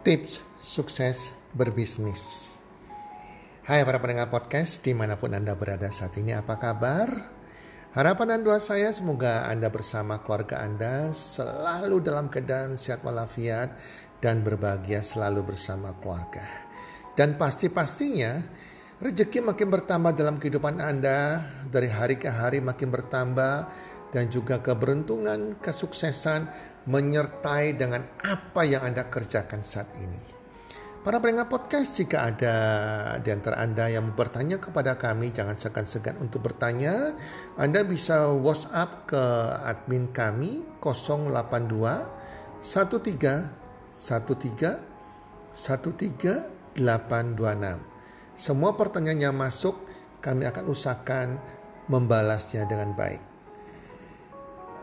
Tips sukses berbisnis. Hai para pendengar podcast di mana pun Anda berada saat ini apa kabar? Harapan dan doa saya semoga Anda bersama keluarga Anda selalu dalam keadaan sehat walafiat dan berbahagia selalu bersama keluarga. Dan pasti-pastinya rezeki makin bertambah dalam kehidupan Anda dari hari ke hari makin bertambah dan juga keberuntungan, kesuksesan menyertai dengan apa yang Anda kerjakan saat ini. Para pendengar podcast, jika ada di antara Anda yang bertanya kepada kami, jangan segan-segan untuk bertanya. Anda bisa WhatsApp ke admin kami 082 13 13 13 826. Semua pertanyaan yang masuk kami akan usahakan membalasnya dengan baik.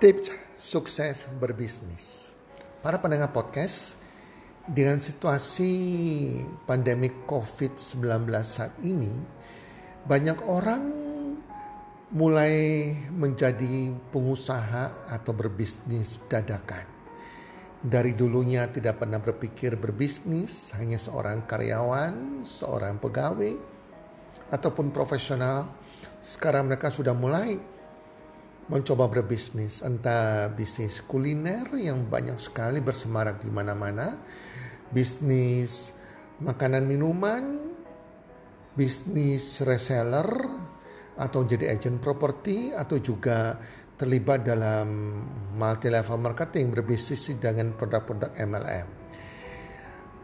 Tips sukses berbisnis. Para pendengar podcast, dengan situasi pandemi COVID-19 saat ini, banyak orang mulai menjadi pengusaha atau berbisnis dadakan. Dari dulunya tidak pernah berpikir berbisnis, hanya seorang karyawan, seorang pegawai, ataupun profesional. Sekarang mereka sudah mulai mencoba berbisnis, entah bisnis kuliner yang banyak sekali bersemarak di mana-mana, bisnis makanan minuman, bisnis reseller, atau jadi agent properti, atau juga terlibat dalam multi level marketing berbisnis dengan produk-produk MLM.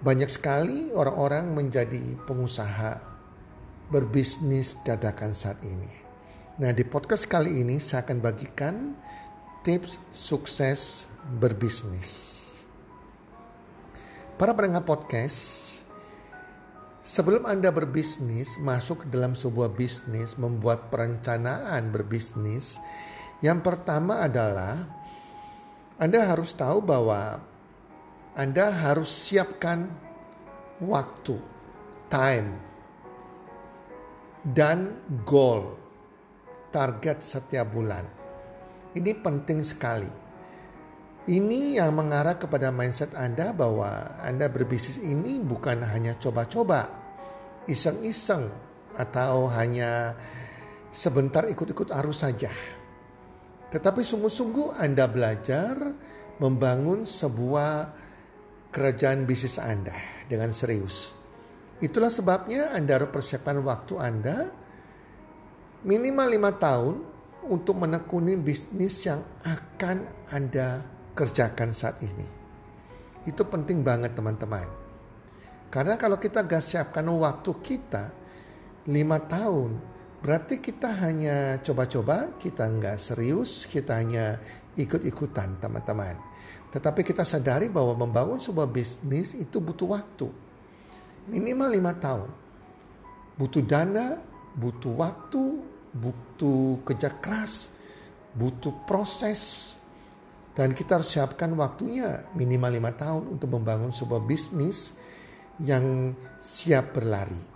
Banyak sekali orang-orang menjadi pengusaha berbisnis dadakan saat ini. Nah, di podcast kali ini saya akan bagikan tips sukses berbisnis. Para pendengar podcast, sebelum Anda berbisnis, masuk ke dalam sebuah bisnis, membuat perencanaan berbisnis, yang pertama adalah Anda harus tahu bahwa Anda harus siapkan waktu, time, dan goal target setiap bulan. Ini penting sekali. Ini yang mengarah kepada mindset Anda bahwa Anda berbisnis ini bukan hanya coba-coba, iseng-iseng, atau hanya sebentar ikut-ikut arus saja. Tetapi sungguh-sungguh Anda belajar membangun sebuah kerajaan bisnis Anda dengan serius. Itulah sebabnya Anda harus persiapkan waktu Anda minimal lima tahun untuk menekuni bisnis yang akan Anda kerjakan saat ini. Itu penting banget teman-teman. Karena kalau kita gak siapkan waktu kita lima tahun, berarti kita hanya coba-coba, kita nggak serius, kita hanya ikut-ikutan teman-teman. Tetapi kita sadari bahwa membangun sebuah bisnis itu butuh waktu. Minimal lima tahun. Butuh dana, butuh waktu, butuh kerja keras, butuh proses, dan kita harus siapkan waktunya minimal lima tahun untuk membangun sebuah bisnis yang siap berlari.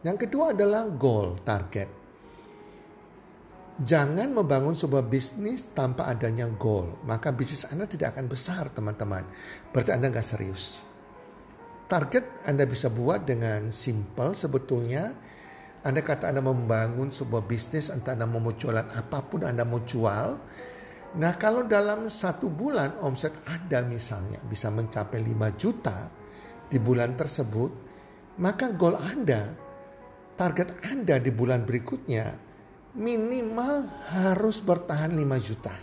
Yang kedua adalah goal, target. Jangan membangun sebuah bisnis tanpa adanya goal. Maka bisnis Anda tidak akan besar teman-teman. Berarti Anda nggak serius. Target Anda bisa buat dengan simple sebetulnya anda kata Anda membangun sebuah bisnis, entah Anda mau jualan apa pun Anda mau jual. Nah kalau dalam satu bulan omset Anda misalnya bisa mencapai 5 juta di bulan tersebut, maka goal Anda, target Anda di bulan berikutnya minimal harus bertahan 5 juta.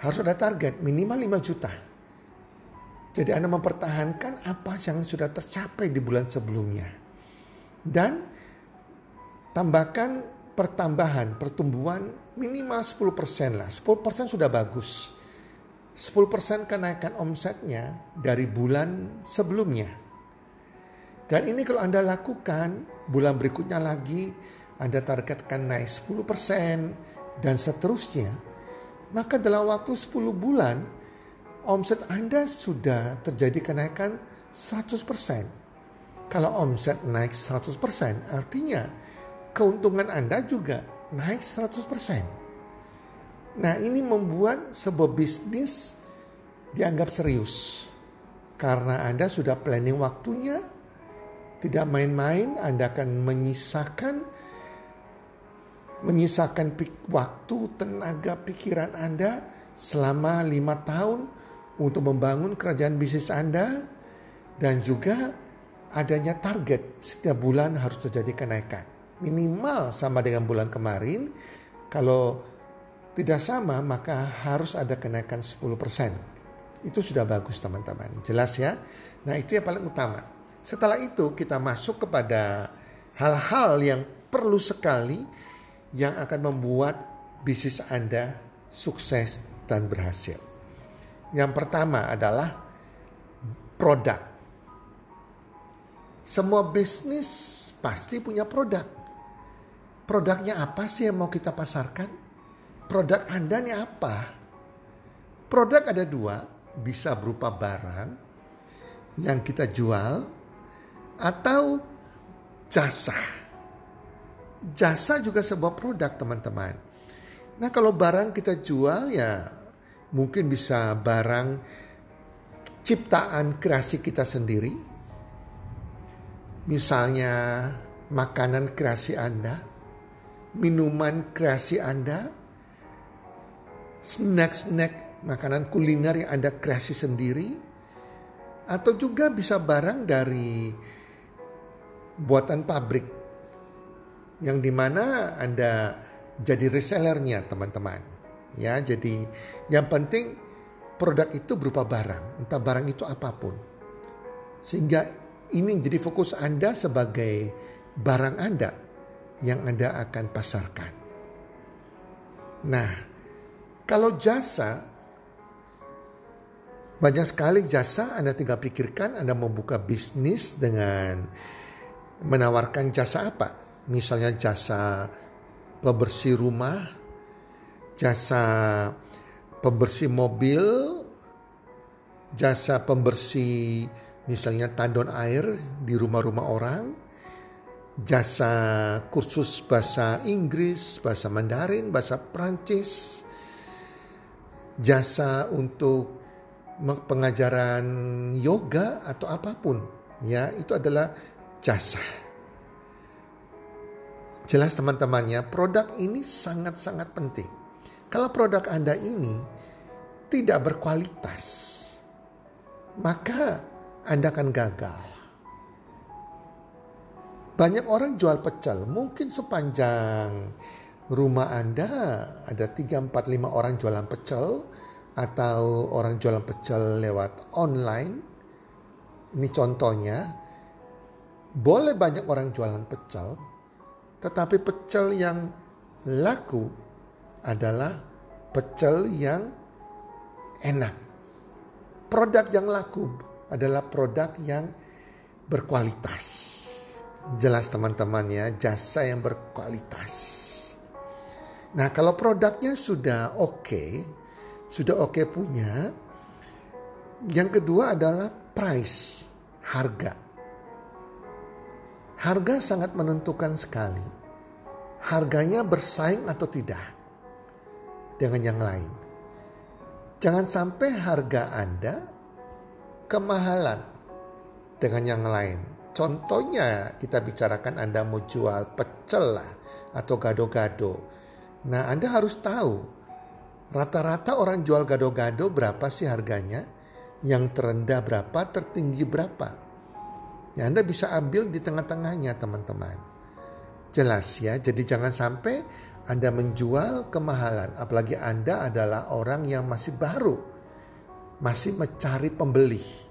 Harus ada target minimal 5 juta. Jadi Anda mempertahankan apa yang sudah tercapai di bulan sebelumnya. Dan tambahkan pertambahan pertumbuhan minimal 10% lah. 10% sudah bagus. 10% kenaikan omsetnya dari bulan sebelumnya. Dan ini kalau Anda lakukan bulan berikutnya lagi Anda targetkan naik 10% dan seterusnya. Maka dalam waktu 10 bulan omset Anda sudah terjadi kenaikan 100%. Kalau omset naik 100% artinya keuntungan Anda juga naik 100%. Nah ini membuat sebuah bisnis dianggap serius. karena Anda sudah planning waktunya, tidak main-main, Anda akan menyisakan menyisakan waktu, tenaga, pikiran Anda selama lima tahun untuk membangun kerajaan bisnis Anda dan juga adanya target setiap bulan harus terjadi kenaikan. Minimal sama dengan bulan kemarin. Kalau tidak sama maka harus ada kenaikan 10%. Itu sudah bagus teman-teman. Jelas ya? Nah itu yang paling utama. Setelah itu kita masuk kepada hal-hal yang perlu sekali yang akan membuat bisnis Anda sukses dan berhasil. Yang pertama adalah produk. Semua bisnis pasti punya produk. Produknya apa sih yang mau kita pasarkan? Produk Anda ini apa? Produk ada dua, bisa berupa barang yang kita jual atau jasa jasa juga sebuah produk teman-teman. Nah kalau barang kita jual ya mungkin bisa barang ciptaan kreasi kita sendiri. Misalnya makanan kreasi Anda, minuman kreasi Anda, snack-snack makanan kuliner yang Anda kreasi sendiri, atau juga bisa barang dari buatan pabrik yang di mana Anda jadi resellernya teman-teman. Ya, jadi yang penting produk itu berupa barang, entah barang itu apa pun. Sehingga ini jadi fokus Anda sebagai barang Anda yang Anda akan pasarkan. Nah, kalau jasa banyak sekali jasa Anda tinggal pikirkan Anda mau buka bisnis dengan menawarkan jasa apa? misalnya jasa pembersih rumah, jasa pembersih mobil, jasa pembersih misalnya tandon air di rumah-rumah orang, jasa kursus bahasa Inggris, bahasa Mandarin, bahasa Prancis, jasa untuk pengajaran yoga atau apa pun ya itu adalah jasa Jelas teman-temannya, produk ini sangat-sangat penting. Kalau produk Anda ini tidak berkualitas, maka Anda akan gagal. Banyak orang jual pecel, mungkin sepanjang rumah Anda ada 3, 4, 5 orang jualan pecel atau orang jualan pecel lewat online. Ini contohnya, boleh banyak orang jualan pecel, tetapi pecel yang laku adalah pecel yang enak. Produk yang laku adalah produk yang berkualitas. Jelas teman-teman ya, jasa yang berkualitas. Nah kalau produknya sudah oke, okay, sudah oke okay punya, yang kedua adalah price, harga. Harga sangat menentukan sekali. Harganya bersaing atau tidak dengan yang lain. Jangan sampai harga Anda kemahalan dengan yang lain. Contohnya kita bicarakan Anda mau jual pecel lah atau gado-gado. Nah Anda harus tahu rata-rata orang jual gado-gado berapa sih harganya. Yang terendah berapa, tertinggi berapa. Ya Anda bisa ambil di tengah-tengahnya teman-teman. Jelas ya, jadi jangan sampai Anda menjual kemahalan. Apalagi Anda adalah orang yang masih baru. Masih mencari pembeli.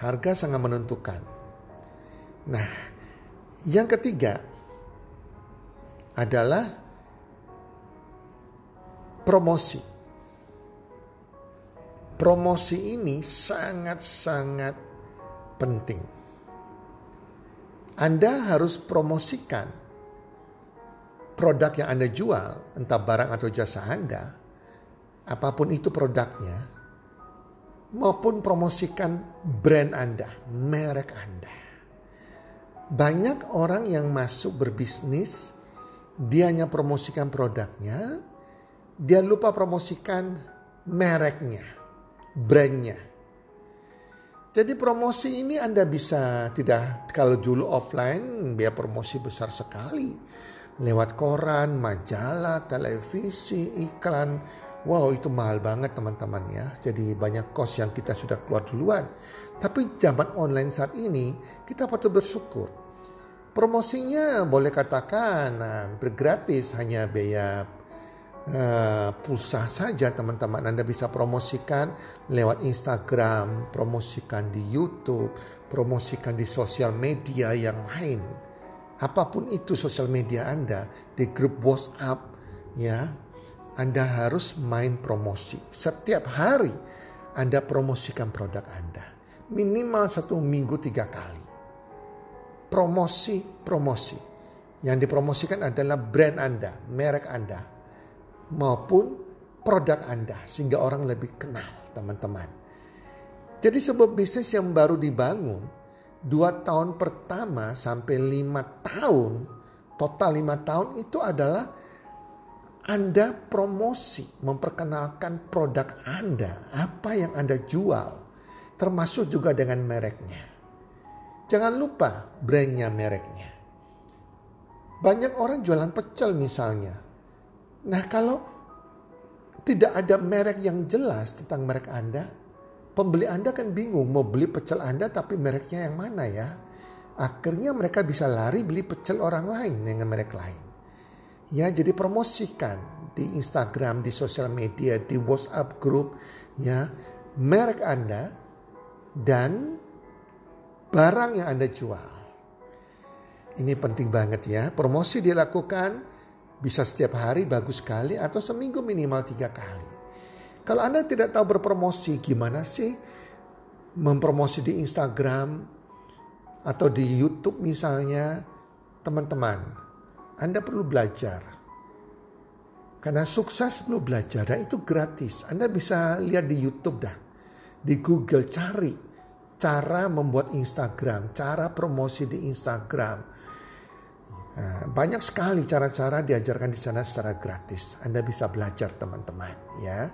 Harga sangat menentukan. Nah, yang ketiga adalah promosi. Promosi ini sangat-sangat penting. Anda harus promosikan produk yang Anda jual, entah barang atau jasa Anda, apa pun itu produknya, maupun promosikan brand Anda, merek Anda. Banyak orang yang masuk berbisnis, dia hanya promosikan produknya, dia lupa promosikan mereknya, brandnya. Jadi promosi ini Anda bisa tidak kalau dulu offline biaya promosi besar sekali. Lewat koran, majalah, televisi, iklan. Wow itu mahal banget teman-teman ya. Jadi banyak kos yang kita sudah keluar duluan. Tapi zaman online saat ini kita patut bersyukur. Promosinya boleh katakan bergratis hanya biaya uh, pulsa saja teman-teman. Anda bisa promosikan lewat Instagram, promosikan di YouTube, promosikan di sosial media yang lain. Apa pun itu sosial media Anda, di grup WhatsApp ya. Anda harus main promosi. Setiap hari Anda promosikan produk Anda. Minimal satu minggu tiga kali. Promosi, promosi. Yang dipromosikan adalah brand Anda, merek Anda, maupun produk Anda sehingga orang lebih kenal teman-teman. Jadi sebuah bisnis yang baru dibangun dua tahun pertama sampai lima tahun total lima tahun itu adalah anda promosi memperkenalkan produk Anda apa yang Anda jual termasuk juga dengan mereknya. Jangan lupa brandnya mereknya. Banyak orang jualan pecel misalnya, Nah kalau tidak ada merek yang jelas tentang merek Anda, pembeli Anda kan bingung mau beli pecel Anda tapi mereknya yang mana ya. Akhirnya mereka bisa lari beli pecel orang lain dengan merek lain. Ya jadi promosikan di Instagram, di sosial media, di WhatsApp grup ya merek Anda dan barang yang Anda jual. Ini penting banget ya. Promosi dilakukan bisa setiap hari bagus sekali atau seminggu minimal tiga kali. Kalau Anda tidak tahu berpromosi gimana sih mempromosi di Instagram atau di YouTube misalnya, teman-teman, Anda perlu belajar. Karena sukses perlu belajar dan itu gratis. Anda bisa lihat di YouTube dah. Di Google cari cara membuat Instagram, cara promosi di Instagram Nah, banyak sekali cara-cara diajarkan di sana secara gratis. Anda bisa belajar teman-teman ya.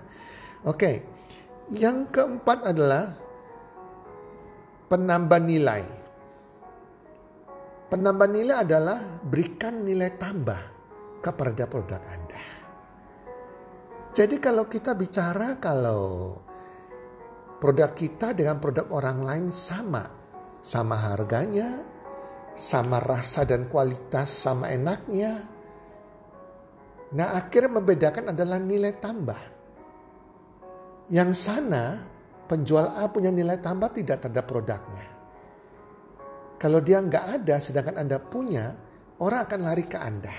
Oke. Yang keempat adalah penambah nilai. Penambah nilai adalah berikan nilai tambah kepada produk Anda. Jadi kalau kita bicara kalau produk kita dengan produk orang lain sama, sama harganya, sama rasa dan kualitas, sama enaknya. Nah akhirnya membedakan adalah nilai tambah. Yang sana penjual A punya nilai tambah tidak terhadap produknya. Kalau dia nggak ada sedangkan Anda punya, orang akan lari ke Anda.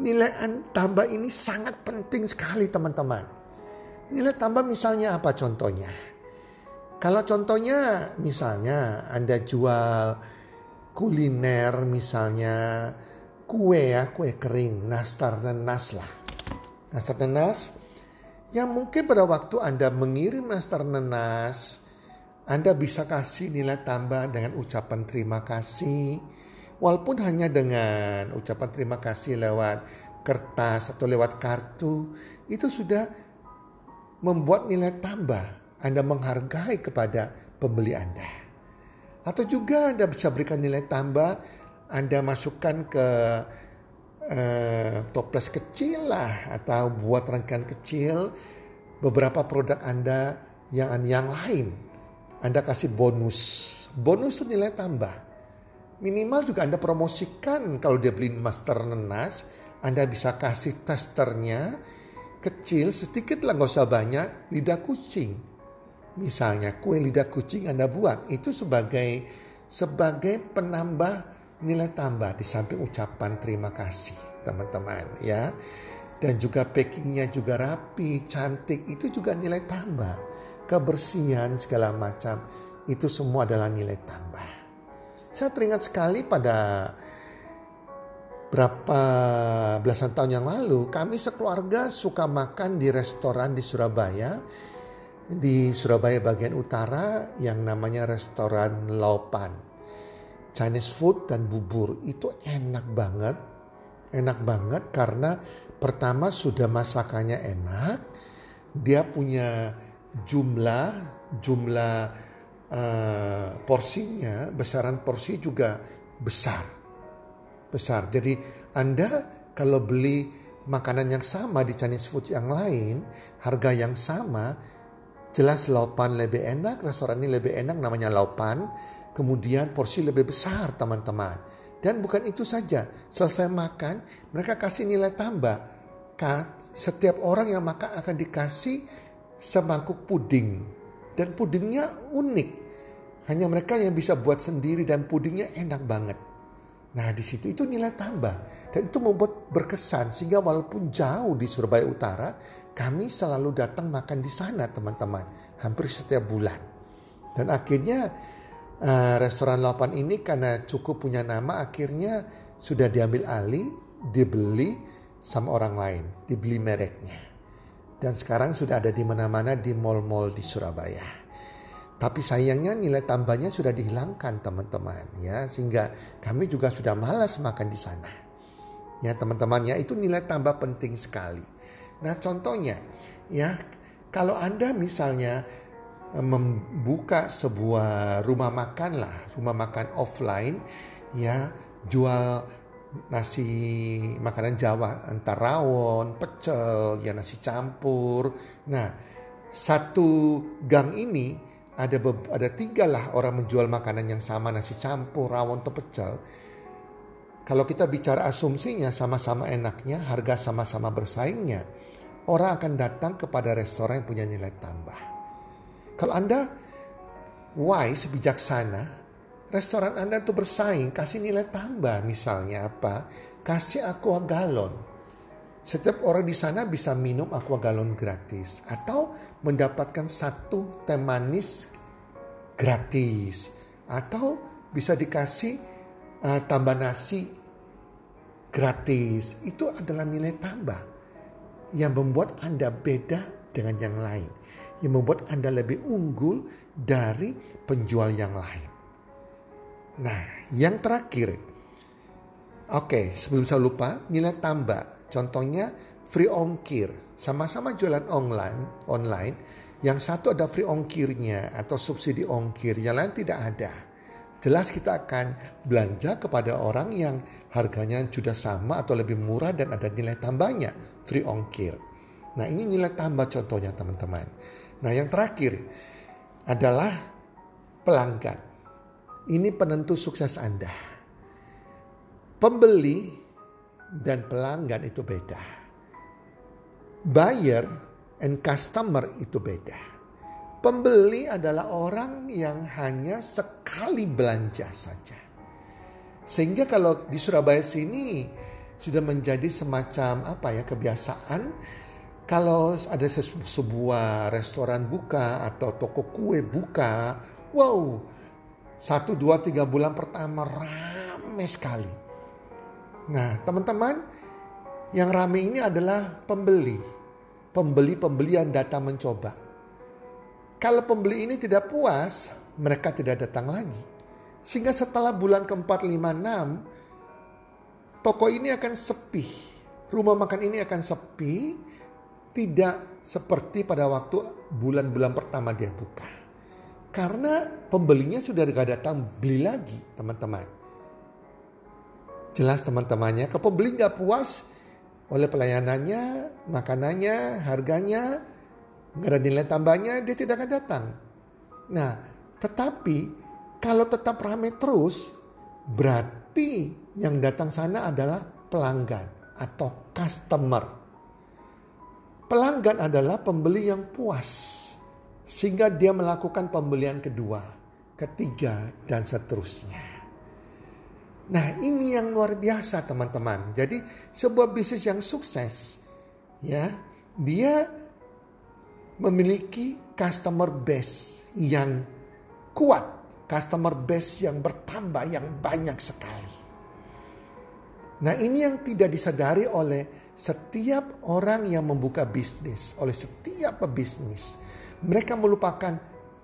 Nilai tambah ini sangat penting sekali teman-teman. Nilai tambah misalnya apa contohnya? Kalau contohnya misalnya Anda jual kuliner misalnya kue ya, kue kering, nastar nas lah. Nastar dan nas yang mungkin pada waktu Anda mengirim nastar dan nas, Anda bisa kasih nilai tambah dengan ucapan terima kasih. Walaupun hanya dengan ucapan terima kasih lewat kertas atau lewat kartu, itu sudah membuat nilai tambah. Anda menghargai kepada pembeli Anda. Atau juga Anda bisa berikan nilai tambah, Anda masukkan ke uh, toples kecil lah atau buat rangkaian kecil beberapa produk Anda yang yang lain. Anda kasih bonus. Bonus itu nilai tambah. Minimal juga Anda promosikan kalau dia beli master nenas, Anda bisa kasih testernya kecil sedikit lah nggak usah banyak lidah kucing Misalnya kue lidah kucing Anda buat itu sebagai sebagai penambah nilai tambah di samping ucapan terima kasih teman-teman ya. Dan juga packingnya juga rapi, cantik itu juga nilai tambah. Kebersihan segala macam itu semua adalah nilai tambah. Saya teringat sekali pada berapa belasan tahun yang lalu kami sekeluarga suka makan di restoran di Surabaya di Surabaya bagian utara yang namanya restoran Laupan. Chinese food dan bubur itu enak banget. Enak banget karena pertama sudah masakannya enak. Dia punya jumlah jumlah uh, porsinya, besaran porsi juga besar. Besar. Jadi Anda kalau beli makanan yang sama di Chinese food yang lain, harga yang sama, jelas laupan lebih enak, restoran ini lebih enak namanya laupan, kemudian porsi lebih besar teman-teman. Dan bukan itu saja, selesai makan mereka kasih nilai tambah. Setiap orang yang makan akan dikasih semangkuk puding. Dan pudingnya unik. Hanya mereka yang bisa buat sendiri dan pudingnya enak banget. Nah di situ itu nilai tambah. Dan itu membuat berkesan sehingga walaupun jauh di Surabaya Utara, kami selalu datang makan di sana teman-teman. Hampir setiap bulan. Dan akhirnya uh, restoran Lapan ini karena cukup punya nama akhirnya sudah diambil alih, dibeli sama orang lain, dibeli mereknya. Dan sekarang sudah ada di mana-mana di mall-mall di Surabaya. Tapi sayangnya nilai tambahnya sudah dihilangkan teman-teman ya sehingga kami juga sudah malas makan di sana. Ya teman-teman ya itu nilai tambah penting sekali. Nah contohnya ya kalau Anda misalnya membuka sebuah rumah makan lah, rumah makan offline ya jual nasi makanan Jawa antara rawon, pecel, ya nasi campur. Nah, satu gang ini ada ada tiga lah orang menjual makanan yang sama nasi campur, rawon, atau pecel. Kalau kita bicara asumsinya sama-sama enaknya, harga sama-sama bersaingnya, orang akan datang kepada restoran yang punya nilai tambah. Kalau Anda wise, bijaksana, restoran Anda itu bersaing, kasih nilai tambah misalnya apa? Kasih aqua galon. Setiap orang di sana bisa minum aqua galon gratis atau mendapatkan satu teh manis gratis atau bisa dikasih uh, tambah nasi gratis. Itu adalah nilai tambah yang membuat Anda beda dengan yang lain yang membuat Anda lebih unggul dari penjual yang lain. Nah, yang terakhir, oke, sebelum saya lupa, nilai tambah. Contohnya free ongkir, sama-sama jualan online, online. Yang satu ada free ongkirnya atau subsidi ongkir, yang lain tidak ada. Jelas kita akan belanja kepada orang yang harganya sudah sama atau lebih murah dan ada nilai tambahnya, free ongkir. Nah ini nilai tambah contohnya teman-teman. Nah, yang terakhir adalah pelanggan. Ini penentu sukses Anda. Pembeli dan pelanggan itu beda. Buyer and customer itu beda. Pembeli adalah orang yang hanya sekali belanja saja. Sehingga kalau di Surabaya sini sudah menjadi semacam apa ya kebiasaan kalau ada sebuah restoran buka atau toko kue buka, wow, satu dua tiga bulan pertama rame sekali. Nah teman-teman, yang rame ini adalah pembeli, pembeli-pembeli yang datang mencoba. Kalau pembeli ini tidak puas, mereka tidak datang lagi. Sehingga setelah bulan keempat, lima, enam, toko ini akan sepi. Rumah makan ini akan sepi tidak seperti pada waktu bulan-bulan pertama dia buka. Karena pembelinya sudah gak datang beli lagi teman-teman. Jelas teman-temannya, ke pembeli gak puas oleh pelayanannya, makanannya, harganya, gak ada nilai tambahnya, dia tidak akan datang. Nah, tetapi kalau tetap ramai terus, berarti yang datang sana adalah pelanggan atau customer. Pelanggan adalah pembeli yang puas sehingga dia melakukan pembelian kedua, ketiga dan seterusnya. Nah, ini yang luar biasa teman-teman. Jadi sebuah bisnis yang sukses ya, dia memiliki customer base yang kuat, customer base yang bertambah yang banyak sekali. Nah, ini yang tidak disadari oleh setiap orang yang membuka bisnis, oleh setiap pebisnis, mereka melupakan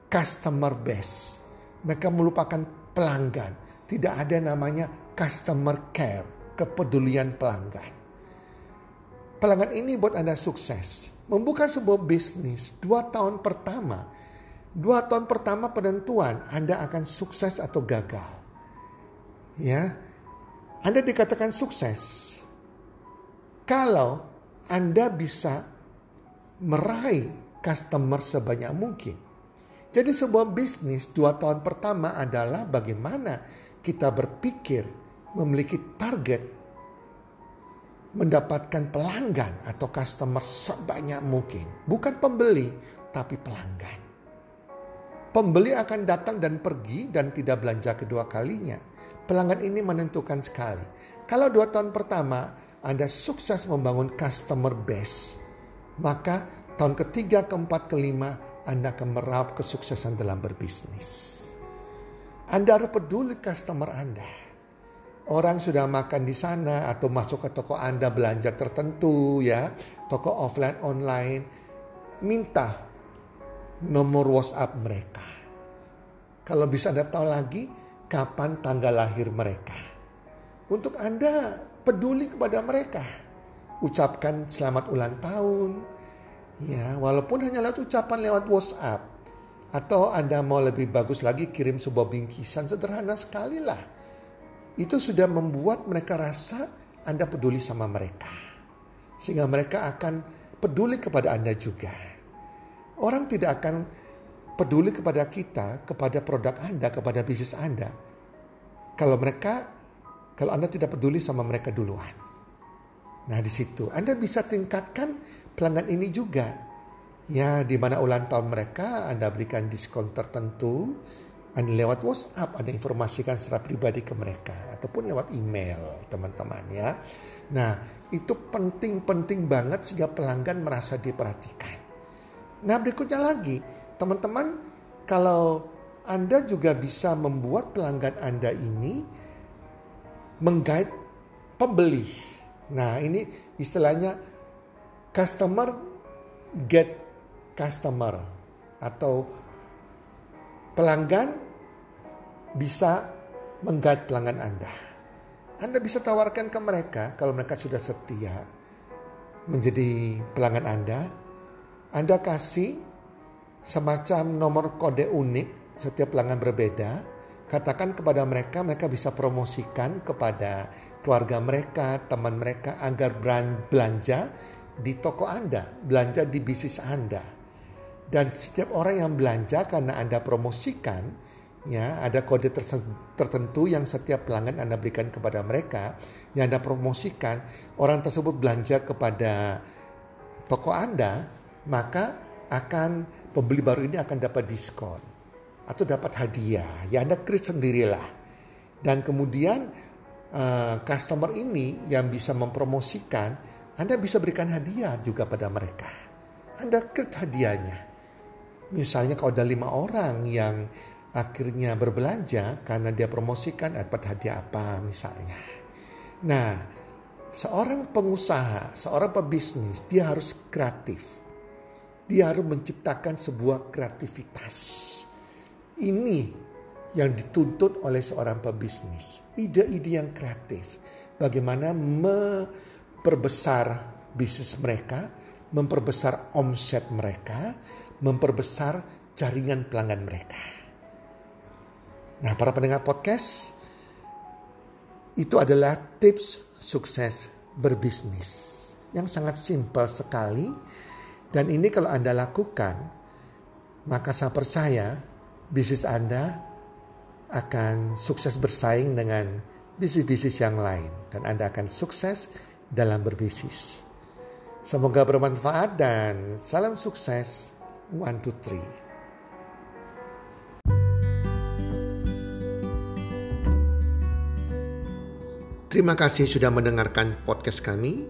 customer base. Mereka melupakan pelanggan. Tidak ada namanya customer care, kepedulian pelanggan. Pelanggan ini buat Anda sukses. Membuka sebuah bisnis dua tahun pertama, Dua tahun pertama penentuan Anda akan sukses atau gagal. Ya, Anda dikatakan sukses kalau Anda bisa meraih customer sebanyak mungkin. Jadi sebuah bisnis dua tahun pertama adalah bagaimana kita berpikir memiliki target mendapatkan pelanggan atau customer sebanyak mungkin. Bukan pembeli, tapi pelanggan. Pembeli akan datang dan pergi dan tidak belanja kedua kalinya. Pelanggan ini menentukan sekali. Kalau dua tahun pertama Anda sukses membangun customer base, maka tahun ketiga, keempat, kelima Anda akan meraup kesuksesan dalam berbisnis. Anda harus peduli customer Anda. Orang sudah makan di sana atau masuk ke toko Anda belanja tertentu ya, toko offline online, minta nomor WhatsApp mereka. Kalau bisa Anda tahu lagi kapan tanggal lahir mereka. Untuk Anda peduli kepada mereka. Ucapkan selamat ulang tahun. Ya, walaupun hanya lewat ucapan lewat WhatsApp. Atau Anda mau lebih bagus lagi kirim sebuah bingkisan sederhana sekali lah. Itu sudah membuat mereka rasa Anda peduli sama mereka. Sehingga mereka akan peduli kepada Anda juga. Orang tidak akan peduli kepada kita, kepada produk Anda, kepada bisnis Anda. Kalau mereka, kalau Anda tidak peduli sama mereka duluan. Nah di situ Anda bisa tingkatkan pelanggan ini juga. Ya di mana ulang tahun mereka Anda berikan diskon tertentu. Anda lewat WhatsApp, Anda informasikan secara pribadi ke mereka. Ataupun lewat email teman-teman ya. Nah itu penting-penting banget sehingga pelanggan merasa diperhatikan. Nah berikutnya lagi, teman-teman kalau Anda juga bisa membuat pelanggan Anda ini menggait pembeli. Nah ini istilahnya customer get customer atau pelanggan bisa menggait pelanggan Anda. Anda bisa tawarkan ke mereka kalau mereka sudah setia menjadi pelanggan Anda, anda kasih semacam nomor kode unik setiap pelanggan berbeda. Katakan kepada mereka, mereka bisa promosikan kepada keluarga mereka, teman mereka agar belanja di toko Anda, belanja di bisnis Anda. Dan setiap orang yang belanja karena Anda promosikan, ya ada kode tertentu yang setiap pelanggan Anda berikan kepada mereka, yang Anda promosikan, orang tersebut belanja kepada toko Anda, maka akan pembeli baru ini akan dapat diskon atau dapat hadiah. Ya Anda create sendirilah. Dan kemudian uh, customer ini yang bisa mempromosikan, Anda bisa berikan hadiah juga pada mereka. Anda create hadiahnya. Misalnya kalau ada lima orang yang akhirnya berbelanja karena dia promosikan dapat hadiah apa misalnya. Nah, seorang pengusaha, seorang pebisnis, dia harus kreatif dia harus menciptakan sebuah kreativitas. Ini yang dituntut oleh seorang pebisnis. Ide-ide yang kreatif. Bagaimana memperbesar bisnis mereka, memperbesar omset mereka, memperbesar jaringan pelanggan mereka. Nah, para pendengar podcast, itu adalah tips sukses berbisnis yang sangat simpel sekali dan ini kalau Anda lakukan, maka saya percaya bisnis Anda akan sukses bersaing dengan bisnis-bisnis yang lain. Dan Anda akan sukses dalam berbisnis. Semoga bermanfaat dan salam sukses. One, two, three. Terima kasih sudah mendengarkan podcast kami.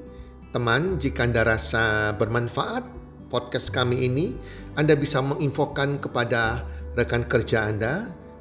Teman, jika Anda rasa bermanfaat, podcast kami ini, Anda bisa menginfokan kepada rekan kerja Anda,